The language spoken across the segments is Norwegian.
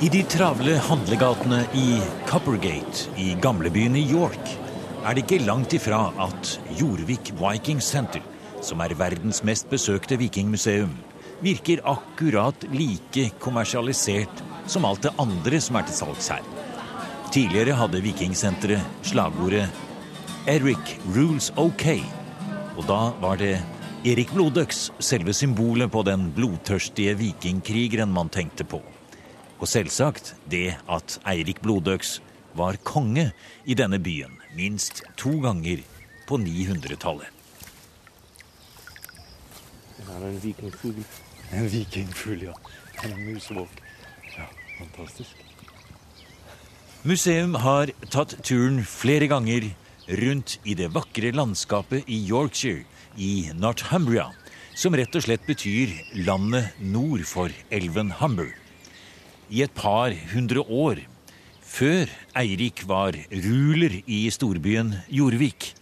I de travle handlegatene i Coppergate i gamlebyen i York er det ikke langt ifra at Jorvik Viking Center, som er verdens mest besøkte vikingmuseum, virker akkurat like kommersialisert som alt det andre som er til salgs her. Tidligere hadde Vikingsenteret slagordet 'Eric rules OK', og da var det Erik Blodøks, selve symbolet på den blodtørstige vikingkrigeren man tenkte på. Og selvsagt det at Eirik Blodøks var konge i denne byen minst to ganger på 900-tallet. Det er en vikingfugl. En vikingfugl, ja. En musvåk. Ja, fantastisk. Museum har tatt turen flere ganger rundt i det vakre landskapet i Yorkshire i Northumbria, som rett og slett betyr landet nord for elven Humber. I et par hundre år før Eirik var ruler i storbyen Jorvik,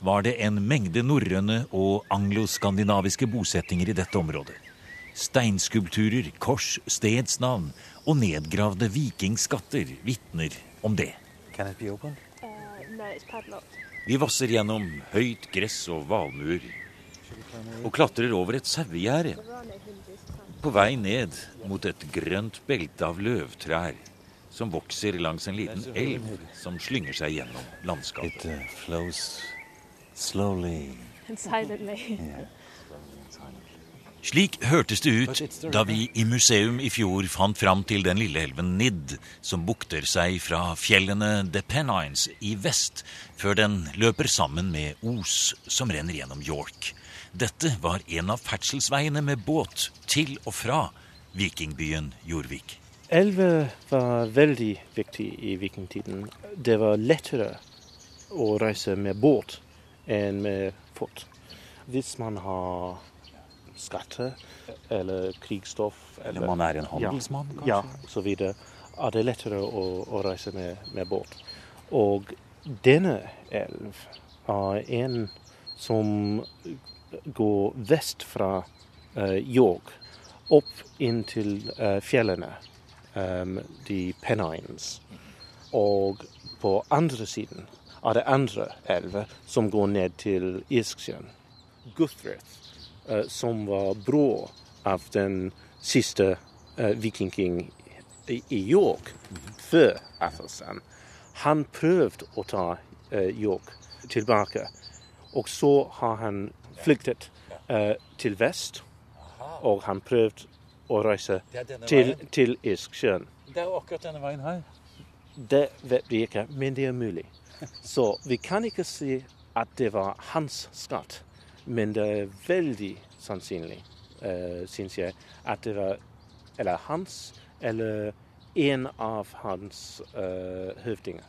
var det en mengde norrøne og angloskandinaviske bosettinger i dette området. Steinskulpturer, kors, stedsnavn og nedgravde vikingskatter vitner om det. Can it be open? Vi vasser gjennom høyt gress og valmuer og klatrer over et sauegjerde. På vei ned mot et grønt belte av løvtrær som vokser langs en liten elv som slynger seg gjennom landskapet. It uh, flows slowly. Slik hørtes det ut da vi i museum i fjor fant fram til den lille elven Nidd, som bukter seg fra fjellene The Pennines i vest, før den løper sammen med Os, som renner gjennom York. Dette var en av ferdselsveiene med båt til og fra vikingbyen Jorvik. Elver var veldig viktig i vikingtiden. Det var lettere å reise med båt enn med fot. Hvis man har skatter eller krigsstoff Eller man er en handelsmann, kanskje? Ja, så videre. Er det lettere å, å reise med, med båt. Og denne elv er en som går vest fra eh, York opp inn til eh, fjellene, um, de Pennines. Og på andre siden er det andre elver som går ned til Irskjøen. Guthrith, uh, som var bror av den siste uh, vikingen i, i York før Athelstan. Han prøvde å ta uh, York tilbake, og så har han flyktet uh, til vest, og han prøvde å reise til, til Irskjøen. Det er jo akkurat denne veien her. Det vet vi ikke, men det er mulig. Så vi kan ikke si at det var hans skatt, men det er veldig sannsynlig, uh, syns jeg, at det var eller hans eller en av hans uh, høvdinger.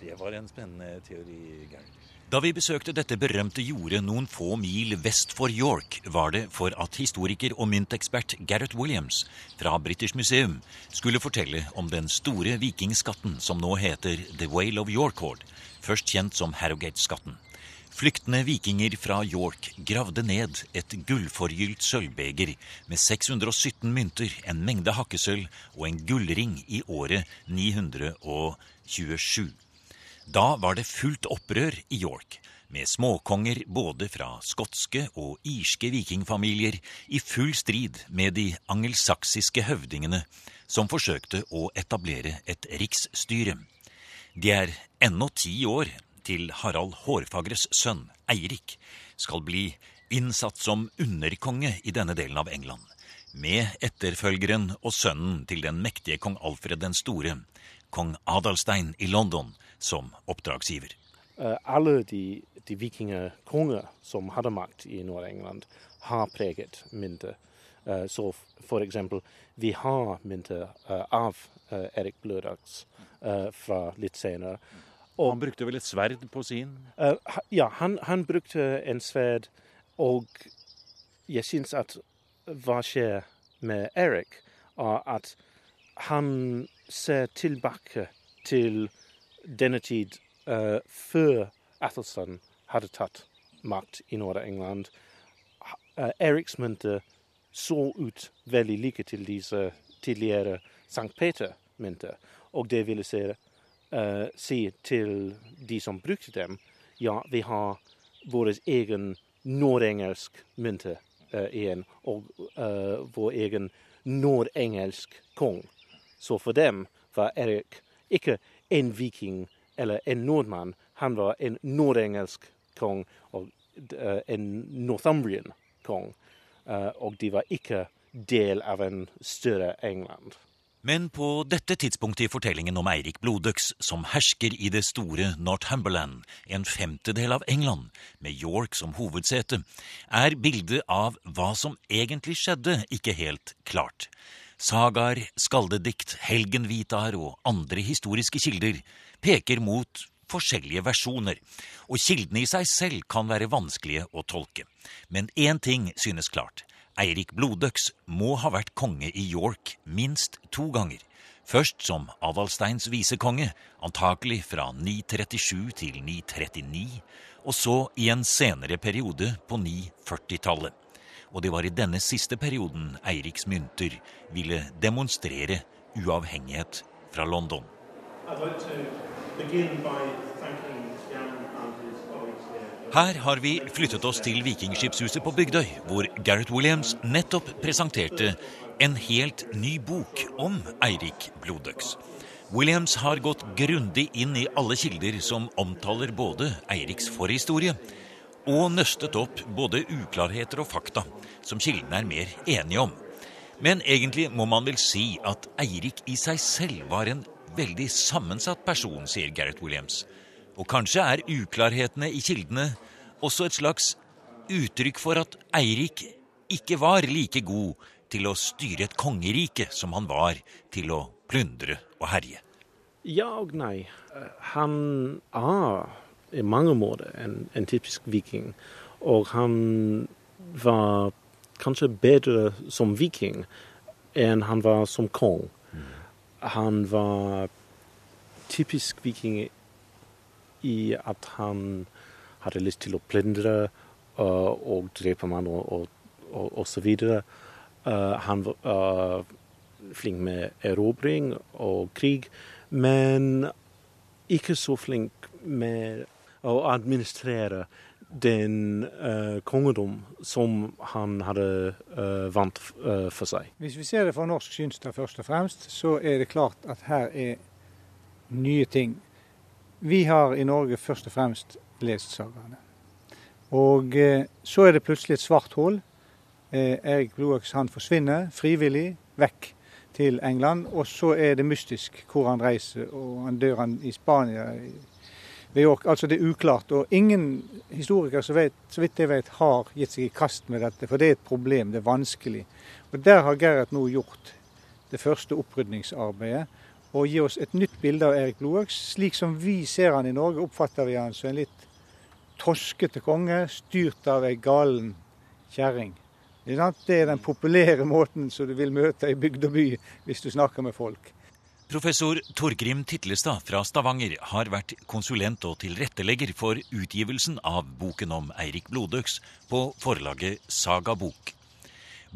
Det var en spennende teori, Geir. Da vi besøkte dette berømte jordet noen få mil vest for York, var det for at historiker og myntekspert Gareth Williams fra British Museum skulle fortelle om den store vikingskatten som nå heter The Whale of Yorkord, først kjent som Harrogate-skatten. Flyktende vikinger fra York gravde ned et gullforgylt sølvbeger med 617 mynter, en mengde hakkesølv og en gullring i året 927. Da var det fullt opprør i York, med småkonger både fra skotske og irske vikingfamilier i full strid med de angelsaksiske høvdingene, som forsøkte å etablere et riksstyre. Det er ennå ti år til Harald Hårfagres sønn, Eirik, skal bli innsatt som underkonge i denne delen av England, med etterfølgeren og sønnen til den mektige kong Alfred den store, kong Adalstein i London, som oppdragsgiver. Uh, alle de, de vikingkonger som hadde makt i Nord-England, har preget mynter. Uh, så f.eks. for eksempel, vi har mynter uh, av Erik Blødags fra litt senere. Og- Han brukte vel et sverd på sin? Ja, han, han brukte en sverd, og jeg syns at hva skjer med Erik, er at han ser tilbake til denne tid uh, før Athelstan hadde tatt makt i Nord-England. Uh, Eriks mynter så ut veldig like til disse tidligere Sankt Peter-mynter. Og det ville si, uh, si til de som brukte dem, ja, vi har vår egen nordengelsk mynte uh, igjen, og uh, vår egen nordengelsk kong. Så for dem var Erik ikke en viking eller en nordmann, han var en nordengelsk kong og en Northumbrian kong. Og de var ikke del av en større England. Men på dette tidspunktet i fortellingen om Eirik Blodøks, som hersker i det store Northumberland, en femtedel av England, med York som hovedsete, er bildet av hva som egentlig skjedde, ikke helt klart. Sagaer, skaldedikt, helgenvitaer og andre historiske kilder peker mot forskjellige versjoner, og kildene i seg selv kan være vanskelige å tolke. Men én ting synes klart. Eirik Blodøks må ha vært konge i York minst to ganger. Først som Adalsteins visekonge, antakelig fra 937 til 939, og så i en senere periode på 940-tallet. Og det var i denne siste perioden Eiriks mynter ville demonstrere uavhengighet fra London. Her har vi flyttet oss til Vikingskipshuset på Bygdøy, hvor Gareth Williams nettopp presenterte en helt ny bok om Eirik Blodøks. Williams har gått grundig inn i alle kilder som omtaler både Eiriks forhistorie, og nøstet opp både uklarheter og fakta som kildene er mer enige om. Men egentlig må man vel si at Eirik i seg selv var en veldig sammensatt person, sier Gareth Williams. Og kanskje er uklarhetene i kildene også et slags uttrykk for at Eirik ikke var like god til å styre et kongerike som han var til å plundre og herje. Ja og nei. Han er i mange måter en, en typisk viking. Og han var kanskje bedre som viking enn han var som kong. Mm. Han var typisk viking i at han hadde lyst til å plyndre uh, og drepe mann og, og, og, og, så videre. Uh, han var uh, flink med erobring og krig, men ikke så flink med å administrere den uh, kongedom som han hadde uh, vant uh, for seg. Hvis vi ser det fra norsk synstad først og fremst, så er det klart at her er nye ting vi har i Norge først og fremst lest sagaene. Og så er det plutselig et svart hull. Erik Bloaks han forsvinner frivillig vekk til England. Og så er det mystisk hvor han reiser, og han dør han i Spania. Ved York. Altså det er uklart. Og ingen historikere så, vet, så vidt jeg vet, har gitt seg i kast med dette. For det er et problem, det er vanskelig. Og der har Gerhard nå gjort det første opprydningsarbeidet og gi oss et nytt bilde av Erik Blodøks. Slik som vi ser han i Norge, oppfatter vi han som en litt toskete konge, styrt av ei galen kjerring. Det er den populære måten som du vil møte i bygd og by hvis du snakker med folk. Professor Torgrim Titlestad fra Stavanger har vært konsulent og tilrettelegger for utgivelsen av boken om Eirik Blodøks på forlaget Saga Bok.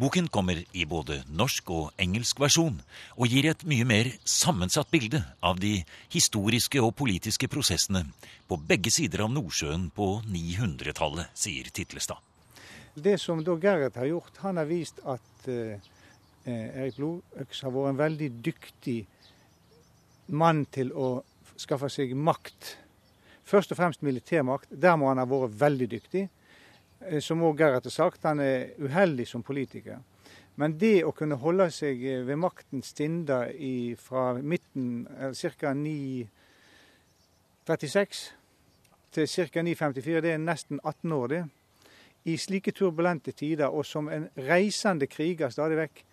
Boken kommer i både norsk og engelsk versjon, og gir et mye mer sammensatt bilde av de historiske og politiske prosessene på begge sider av Nordsjøen på 900-tallet, sier Titlestad. Det som da Gerhard har gjort, han har vist at eh, Erik Blodøks har vært en veldig dyktig mann til å skaffe seg makt. Først og fremst militærmakt. Der må han ha vært veldig dyktig. Eh, som òg Gerhard har sagt, han er uheldig som politiker. Men det å kunne holde seg ved ved stinda i, fra midten, ca. 936 til ca. 954, det er nesten 18 år, det. I slike turbulente tider, og som en reisende kriger stadig vekk,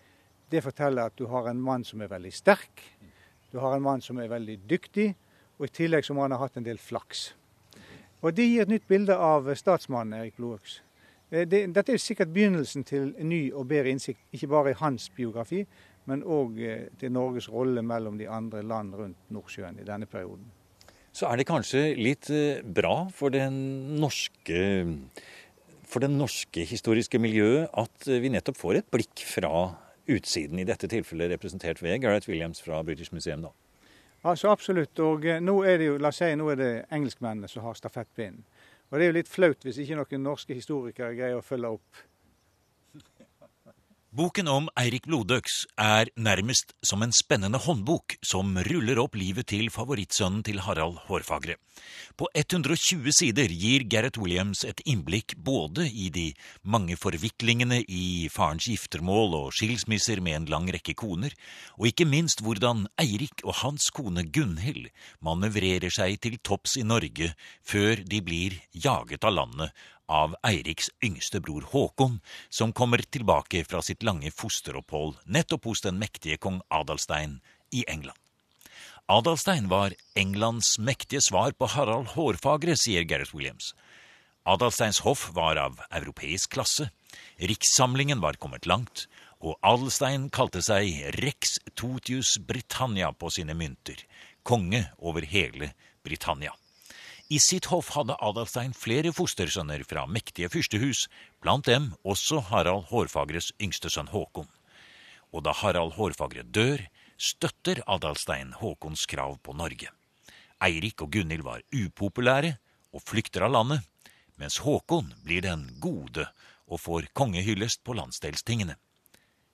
det forteller at du har en mann som er veldig sterk, du har en mann som er veldig dyktig, og i tillegg så må han ha hatt en del flaks. Og Det gir et nytt bilde av statsmannen Erik Blodøks. Eh, dette er sikkert begynnelsen til ny og bedre innsikt, ikke bare i hans biografi, men òg eh, til Norges rolle mellom de andre land rundt Nordsjøen i denne perioden. Så er det kanskje litt eh, bra for den norske, for det norske historiske miljøet at vi nettopp får et blikk fra utsiden, i dette tilfellet representert ved Gareth Williams fra British Museum. da. Altså Absolutt. Og eh, nå er det jo, la oss si, nå er det engelskmennene som har stafettpinnen. Og det er jo litt flaut hvis ikke noen norske historikere greier å følge opp Boken om Eirik Blodøks er nærmest som en spennende håndbok som ruller opp livet til favorittsønnen til Harald Hårfagre. På 120 sider gir Gareth Williams et innblikk både i de mange forviklingene i farens giftermål og skilsmisser med en lang rekke koner, og ikke minst hvordan Eirik og hans kone Gunhild manøvrerer seg til topps i Norge før de blir jaget av landet av Eiriks yngste bror Håkon, som kommer tilbake fra sitt lange fosteropphold nettopp hos den mektige kong Adalstein i England. Adalstein var Englands mektige svar på Harald Hårfagre, sier Gareth Williams. Adalsteins hoff var av europeisk klasse, rikssamlingen var kommet langt, og Adelstein kalte seg Rex Totius Britannia på sine mynter, konge over hele Britannia. I sitt hoff hadde Adalstein flere fostersønner fra mektige fyrstehus, blant dem også Harald Hårfagres yngste sønn Håkon. Og da Harald Hårfagre dør, støtter Adalstein Håkons krav på Norge. Eirik og Gunhild var upopulære og flykter av landet, mens Håkon blir den gode og får kongehyllest på landsdelstingene.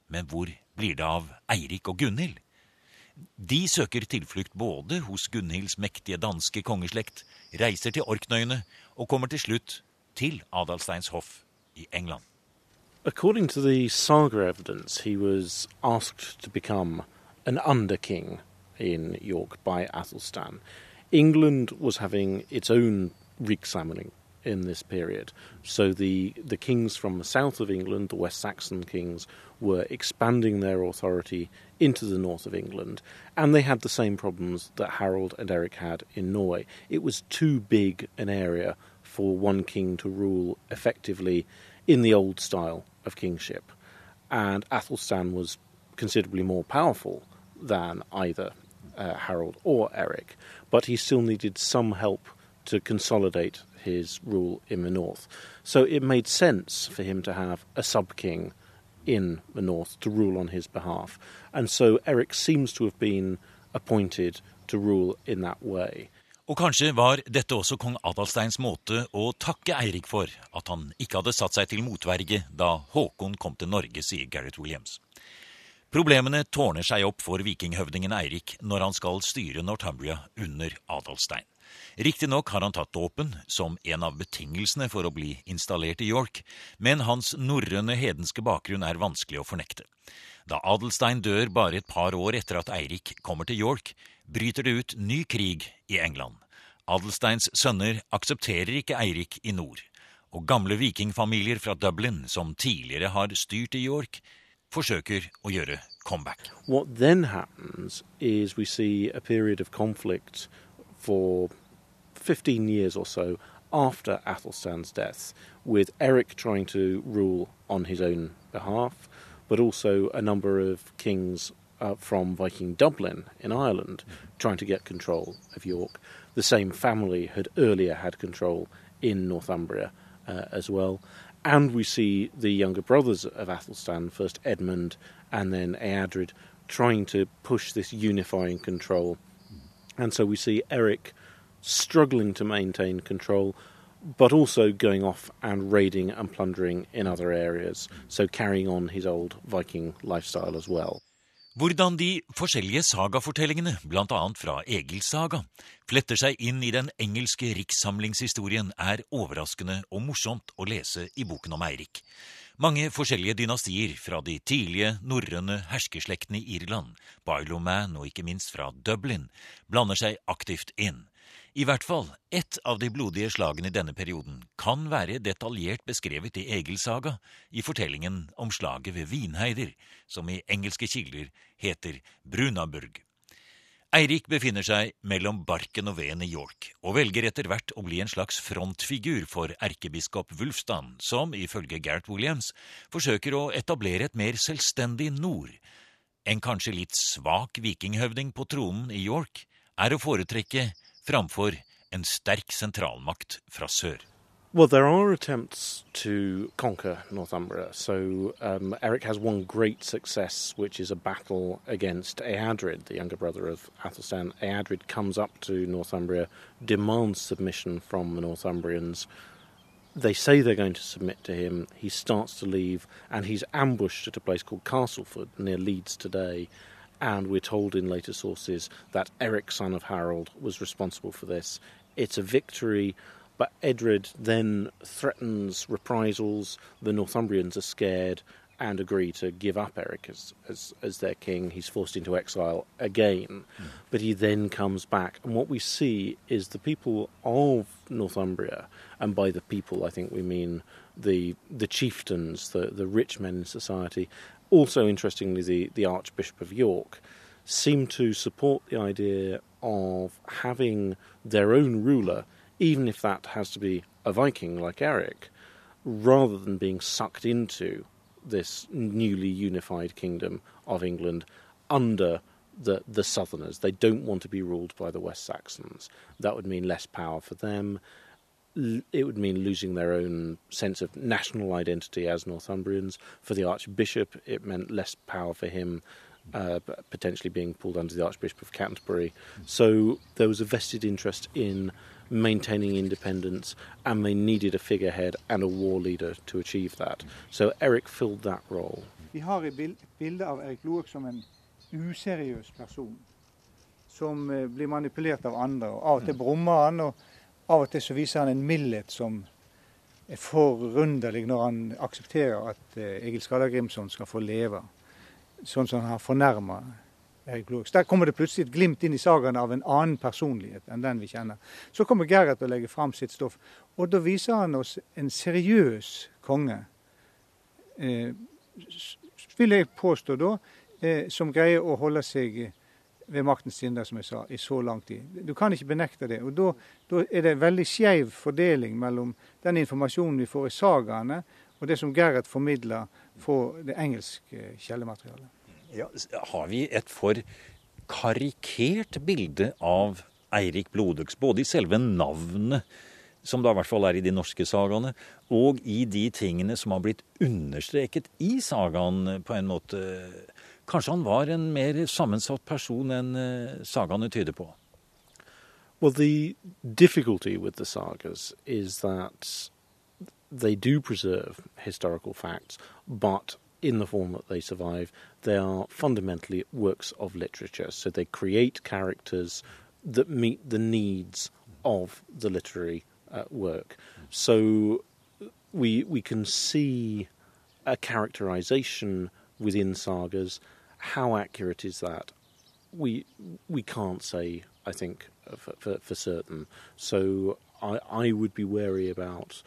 Men hvor blir det av Eirik og Gunhild? De søker tilflukt både hos Gunhilds mektige danske kongeslekt, reiser til Orknøyene og kommer til slutt til Adalsteins hoff i England. According to the saga evidence, he was asked to become an under-king in York by Athelstan. England was having its own Rikssamling in this period. So the, the kings from the south of England, the West Saxon kings, were expanding their authority into the north of England, and they had the same problems that Harold and Eric had in Norway. It was too big an area for one king to rule effectively in the old style of kingship, and Athelstan was considerably more powerful than either uh, Harold or Eric, but he still needed some help to consolidate his rule in the north. So it made sense for him to have a sub king in the north to rule on his behalf. And so Eric seems to have been appointed to rule in that way. Og kanskje var dette også kong Adalsteins måte å takke Eirik for at han ikke hadde satt seg til motverge da Håkon kom til Norge, sier Gareth Williams. Problemene tårner seg opp for vikinghøvdingen Eirik når han skal styre Northumbria under Adalstein. Riktignok har han tatt dåpen som en av betingelsene for å bli installert i York, men hans norrøne hedenske bakgrunn er vanskelig å fornekte. Da Adelstein dør bare et par år etter at Eirik kommer til York, bryter det ut ny krig i England. Adelsteins sønner aksepterer ikke Eirik i nord, og gamle vikingfamilier fra Dublin, som tidligere har styrt i York, forsøker å gjøre comeback. What then happens is we see a period of conflict for 15 years or so after Athelstan's death, with Eric trying to rule on his own behalf, but also a number of kings uh, from Viking Dublin in Ireland trying to get control of York. The same family had earlier had control in Northumbria uh, as well. And we see the younger brothers of Athelstan, first Edmund and then Eadred, trying to push this unifying control. And so we see Eric struggling to maintain control, but also going off and raiding and plundering in other areas, so carrying on his old Viking lifestyle as well. Hvordan de forskjellige sagafortellingene, annet fra Egils saga, fletter seg inn i den engelske rikssamlingshistorien, er overraskende og morsomt å lese i boken om Eirik. Mange forskjellige dynastier fra de tidlige norrøne herskerslektene i Irland, Barlowman og ikke minst fra Dublin, blander seg aktivt inn. I hvert fall ett av de blodige slagene i denne perioden kan være detaljert beskrevet i Egilsaga, i fortellingen om slaget ved Vinheider, som i engelske kilder heter Brunaburg. Eirik befinner seg mellom barken og veden i York, og velger etter hvert å bli en slags frontfigur for erkebiskop Wulfstan, som ifølge Gareth Williams forsøker å etablere et mer selvstendig nord. En kanskje litt svak vikinghøvding på tronen i York er å foretrekke framfor en sterk sentralmakt fra sør. Well, there are attempts to conquer Northumbria. So um, Eric has one great success, which is a battle against Eadred, the younger brother of Athelstan. Eadred comes up to Northumbria, demands submission from the Northumbrians. They say they're going to submit to him. He starts to leave, and he's ambushed at a place called Castleford near Leeds today. And we're told in later sources that Eric, son of Harold, was responsible for this. It's a victory but Edred then threatens reprisals. The Northumbrians are scared and agree to give up Eric as, as, as their king. He's forced into exile again, mm. but he then comes back. And what we see is the people of Northumbria, and by the people I think we mean the the chieftains, the, the rich men in society, also interestingly the, the Archbishop of York, seem to support the idea of having their own ruler even if that has to be a Viking like Eric, rather than being sucked into this newly unified kingdom of England under the, the Southerners. They don't want to be ruled by the West Saxons. That would mean less power for them. It would mean losing their own sense of national identity as Northumbrians. For the Archbishop, it meant less power for him, uh, potentially being pulled under the Archbishop of Canterbury. So there was a vested interest in maintaining independence, and they needed a figurehead and a war leader to achieve that. So Eric filled that role. Vi har et bilde av Erik Loek som en useriøs person. Som eh, blir manipulert av andre. og Av og til brummer han, og av og til så viser han en mildhet som er forunderlig når han aksepterer at eh, Egil Skalla Grimson skal få leve. Sånn som han har fornærma Blåks. Der kommer det plutselig et glimt inn i sagaen av en annen personlighet enn den vi kjenner. Så kommer Gerhard og legger legge fram sitt stoff, og da viser han oss en seriøs konge. Eh, vil jeg påstå da, eh, som greier å holde seg ved maktens tinder, som jeg sa, i så lang tid. Du kan ikke benekte det. Og da, da er det veldig skeiv fordeling mellom den informasjonen vi får i sagaene, og det som Gerhard formidler fra det engelske kjeldematerialet. Ja, har vi et for karikert bilde av Eirik Blodøks, både i selve navnet, som da i hvert fall er i de norske sagaene, og i de tingene som har blitt understreket i sagaen på en måte. Kanskje han var en mer sammensatt person enn eh, sagaene tyder på? Well, the difficulty with the sagas is that they do preserve historical facts, but in the form that they survive, they are fundamentally works of literature. So they create characters that meet the needs of the literary uh, work. So we we can see a characterization within sagas. How accurate is that? We we can't say. I think for, for, for certain. So I, I would be wary about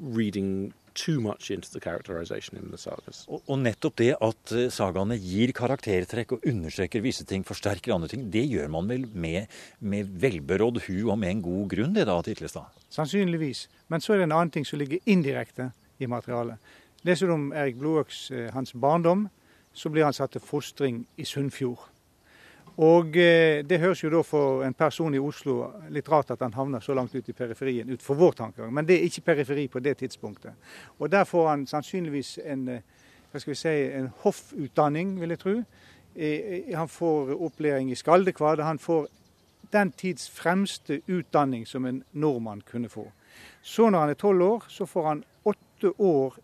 reading too much into the characterization in the sagas. Og, og nettopp det at eh, sagaene gir karaktertrekk og understreker visse ting, forsterker andre ting, det gjør man vel med, med velberådd hu og med en god grunn, det da, Titlestad? Sannsynligvis. Men så er det en annen ting som ligger indirekte i materialet. Leser du om Erik Blodøks eh, hans barndom, så blir han satt til fostring i Sunnfjord. Og eh, det høres jo da for en person i Oslo litt rart at han havner så langt ut i periferien, ut for vår tankegang. Men det er ikke periferi på det tidspunktet. Og der får han sannsynligvis en, eh, hva skal vi si, en hoffutdanning, vil jeg tro. Eh, han får opplæring i skaldekvad. Han får den tids fremste utdanning som en nordmann kunne få. Så når han er tolv år, så får han åtte år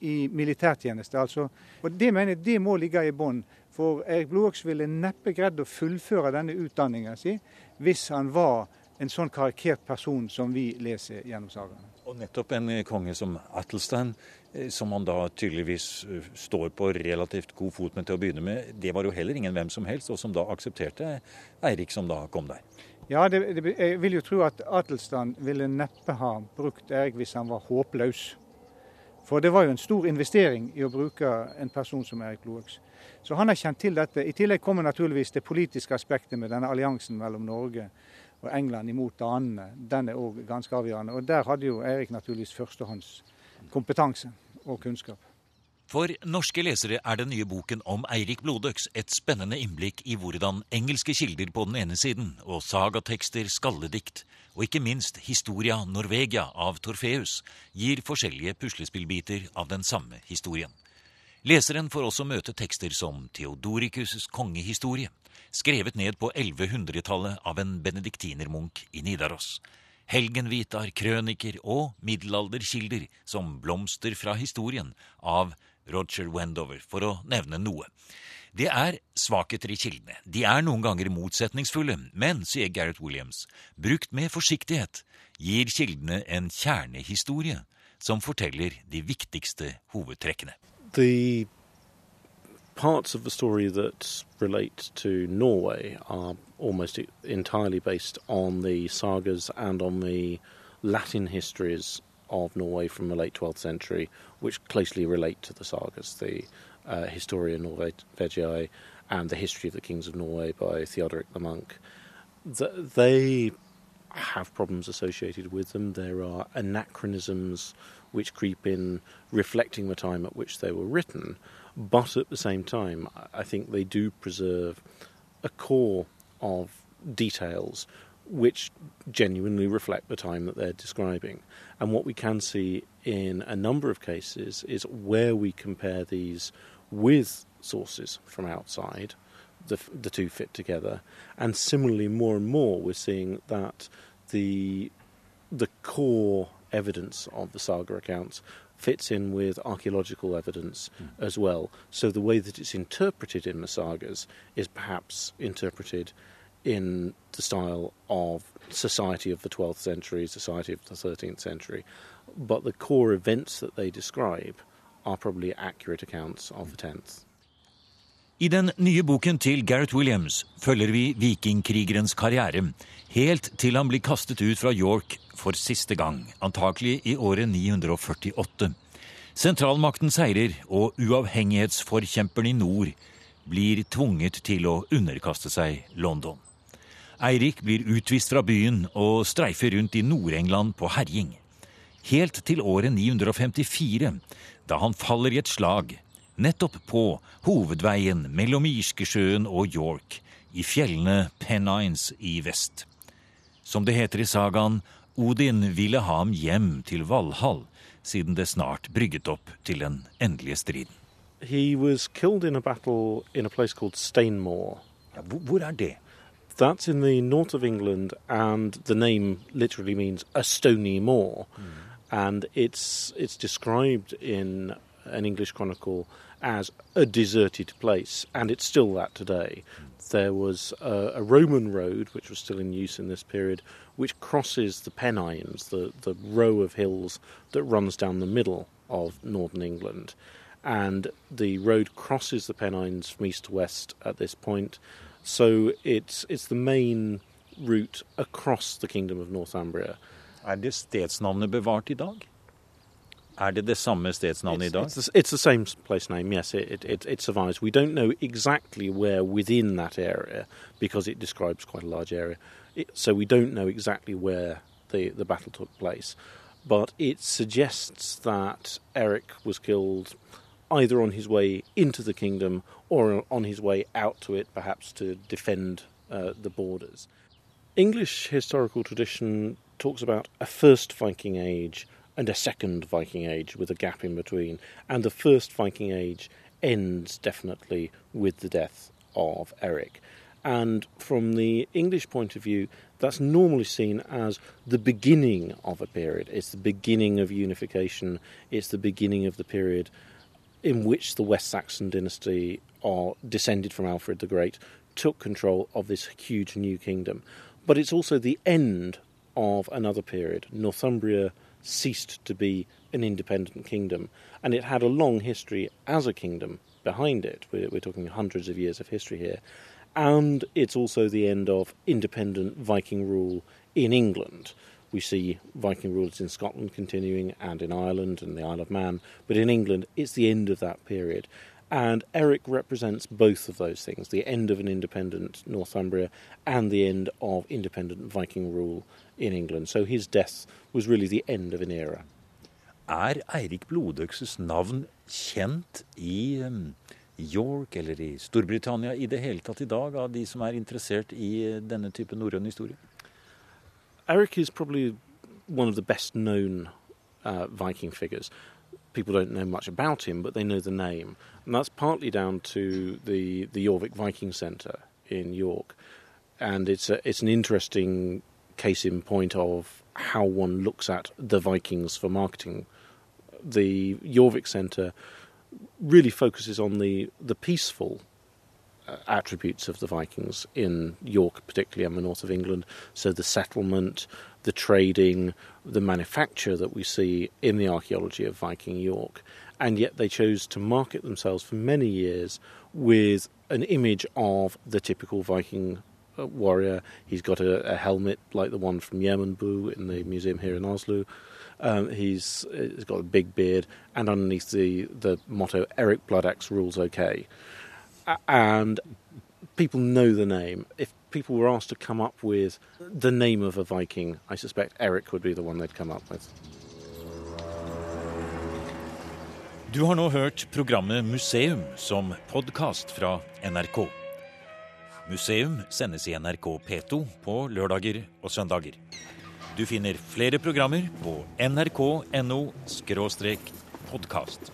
i militærtjeneste. Altså, og Det mener jeg det må ligge i bånn. For Erik Blodåks ville neppe greid å fullføre denne utdanninga si hvis han var en sånn karikert person som vi leser gjennom sagaene. Og nettopp en konge som Atelstan, eh, som han da tydeligvis eh, står på relativt god fot med til å begynne med, det var jo heller ingen hvem som helst, og som da aksepterte Eirik som da kom der. Ja, det, det, jeg vil jo tro at Atelstan ville neppe ha brukt Erik hvis han var håpløs. For det var jo en stor investering i å bruke en person som Erik Blodøks. Så han har kjent til dette. I tillegg kommer naturligvis det politiske aspektet med denne alliansen mellom Norge og England imot danene. Den er òg ganske avgjørende. Og der hadde jo Eirik naturligvis førstehånds kompetanse og kunnskap. For norske lesere er den nye boken om Eirik Blodøks et spennende innblikk i hvordan engelske kilder på den ene siden og sagatekster, skalledikt og ikke minst Historia Norvegia av Torfeus gir forskjellige puslespillbiter av den samme historien. Leseren får også møte tekster som Theodoricus' kongehistorie, skrevet ned på 1100-tallet av en benediktinermunk i Nidaros. Helgenvitar, krøniker og middelalderkilder som blomster fra historien av Roger Wendover, for å nevne noe. Det er svakheter i kildene. De er noen ganger motsetningsfulle, men, sier Gareth Williams, brukt med forsiktighet gir kildene en kjernehistorie som forteller de viktigste hovedtrekkene. The parts of the story that relate to Norway are almost entirely based on the sagas and on the Latin histories of Norway from the late 12th century, which closely relate to the sagas, the uh, Historia Norvegiae and the History of the Kings of Norway by Theodoric the Monk. The, they have problems associated with them. There are anachronisms which creep in, reflecting the time at which they were written, but at the same time, I think they do preserve a core of details which genuinely reflect the time that they're describing. And what we can see in a number of cases is where we compare these with sources from outside, the, the two fit together. And similarly, more and more, we're seeing that the the core evidence of the saga accounts fits in with archaeological evidence mm. as well. So the way that it's interpreted in the sagas is perhaps interpreted in the style of society of the 12th century, society of the 13th century, but the core events that they describe are probably accurate accounts of the 10th. I den nye boken til Gareth Williams følger vi vikingkrigerens karriere, helt til han blir kastet ut fra York for siste gang, antakelig i året 948. Sentralmakten seirer, og uavhengighetsforkjemperen i nord blir tvunget til å underkaste seg London. Eirik blir utvist fra byen og streifer rundt i Nord-England på herjing. Helt til året 954, da han faller i et slag, nettopp på hovedveien mellom Irskesjøen og York, i fjellene Pennines i vest. Som det heter i sagaen, Odin ville ha ham hjem til Valhall, siden det snart brygget opp til den endelige striden. He was killed in a battle in a place called Stainmore. Ja, hvor er det? That's in the north of England, and the name literally means a stony moor. Mm. And it's it's described in an English chronicle as a deserted place, and it's still that today. Mm. There was a, a, Roman road, which was still in use in this period, which crosses the Pennines, the, the row of hills that runs down the middle of northern England. And the road crosses the Pennines from east to west at this point. So it's it's the main route across the kingdom of Northumbria. Er det stedsnavnet bevart i dag? Er det det samme stedsnavnet i dag? It's the, it's the same place name, yes. It, it, it, survives. We don't know exactly where within that area because it describes quite a large area. It, so we don't know exactly where the, the battle took place. But it suggests that Eric was killed either on his way into the kingdom or on his way out to it, perhaps to defend uh, the borders. English historical tradition talks about a first Viking age and a second Viking age with a gap in between, and the first Viking age ends definitely with the death of Eric. And from the English point of view, that's normally seen as the beginning of a period. It's the beginning of unification, it's the beginning of the period in which the West Saxon dynasty are descended from Alfred the Great took control of this huge new kingdom. But it's also the end of another period. Northumbria ceased to be an independent kingdom, and it had a long history as a kingdom behind it. We're, we're talking hundreds of years of history here. And it's also the end of independent Viking rule in England. We see Viking rulers in Scotland continuing and in Ireland and the Isle of Man, but in England it's the end of that period. And Eric represents both of those things the end of an independent Northumbria and the end of independent Viking rule in England. So his death was really the end of an era. Er Eirik Blodøkses navn kjent i um, York eller i Storbritannia i det hele tatt i dag av de som er interessert i denne type norrøn historie? Eric is probably one of the best known uh, Viking figures. People don't know much about him, but they know the name. And that's partly down to the, the Jorvik Viking Centre in York. And it's, a, it's an interesting case in point of how one looks at the Vikings for marketing. The Jorvik Centre really focuses on the, the peaceful attributes of the Vikings in York, particularly in the north of England. So the settlement, the trading, the manufacture that we see in the archaeology of Viking York. And yet they chose to market themselves for many years with an image of the typical Viking uh, warrior. He's got a, a, helmet like the one from Yemenbu in the museum here in Oslo. Um, he's, he's got a big beard, and underneath the, the motto, Eric Bloodaxe rules okay. And people know the name. If people were asked to come up with the name of a Viking, I suspect Eric would be the one they'd come up with. Du har nå hørt programmet Museum som podkast fra NRK. Museum sendes i NRK P2 på lørdager og søndager. Du finner flere programmer på nrk.no podkast.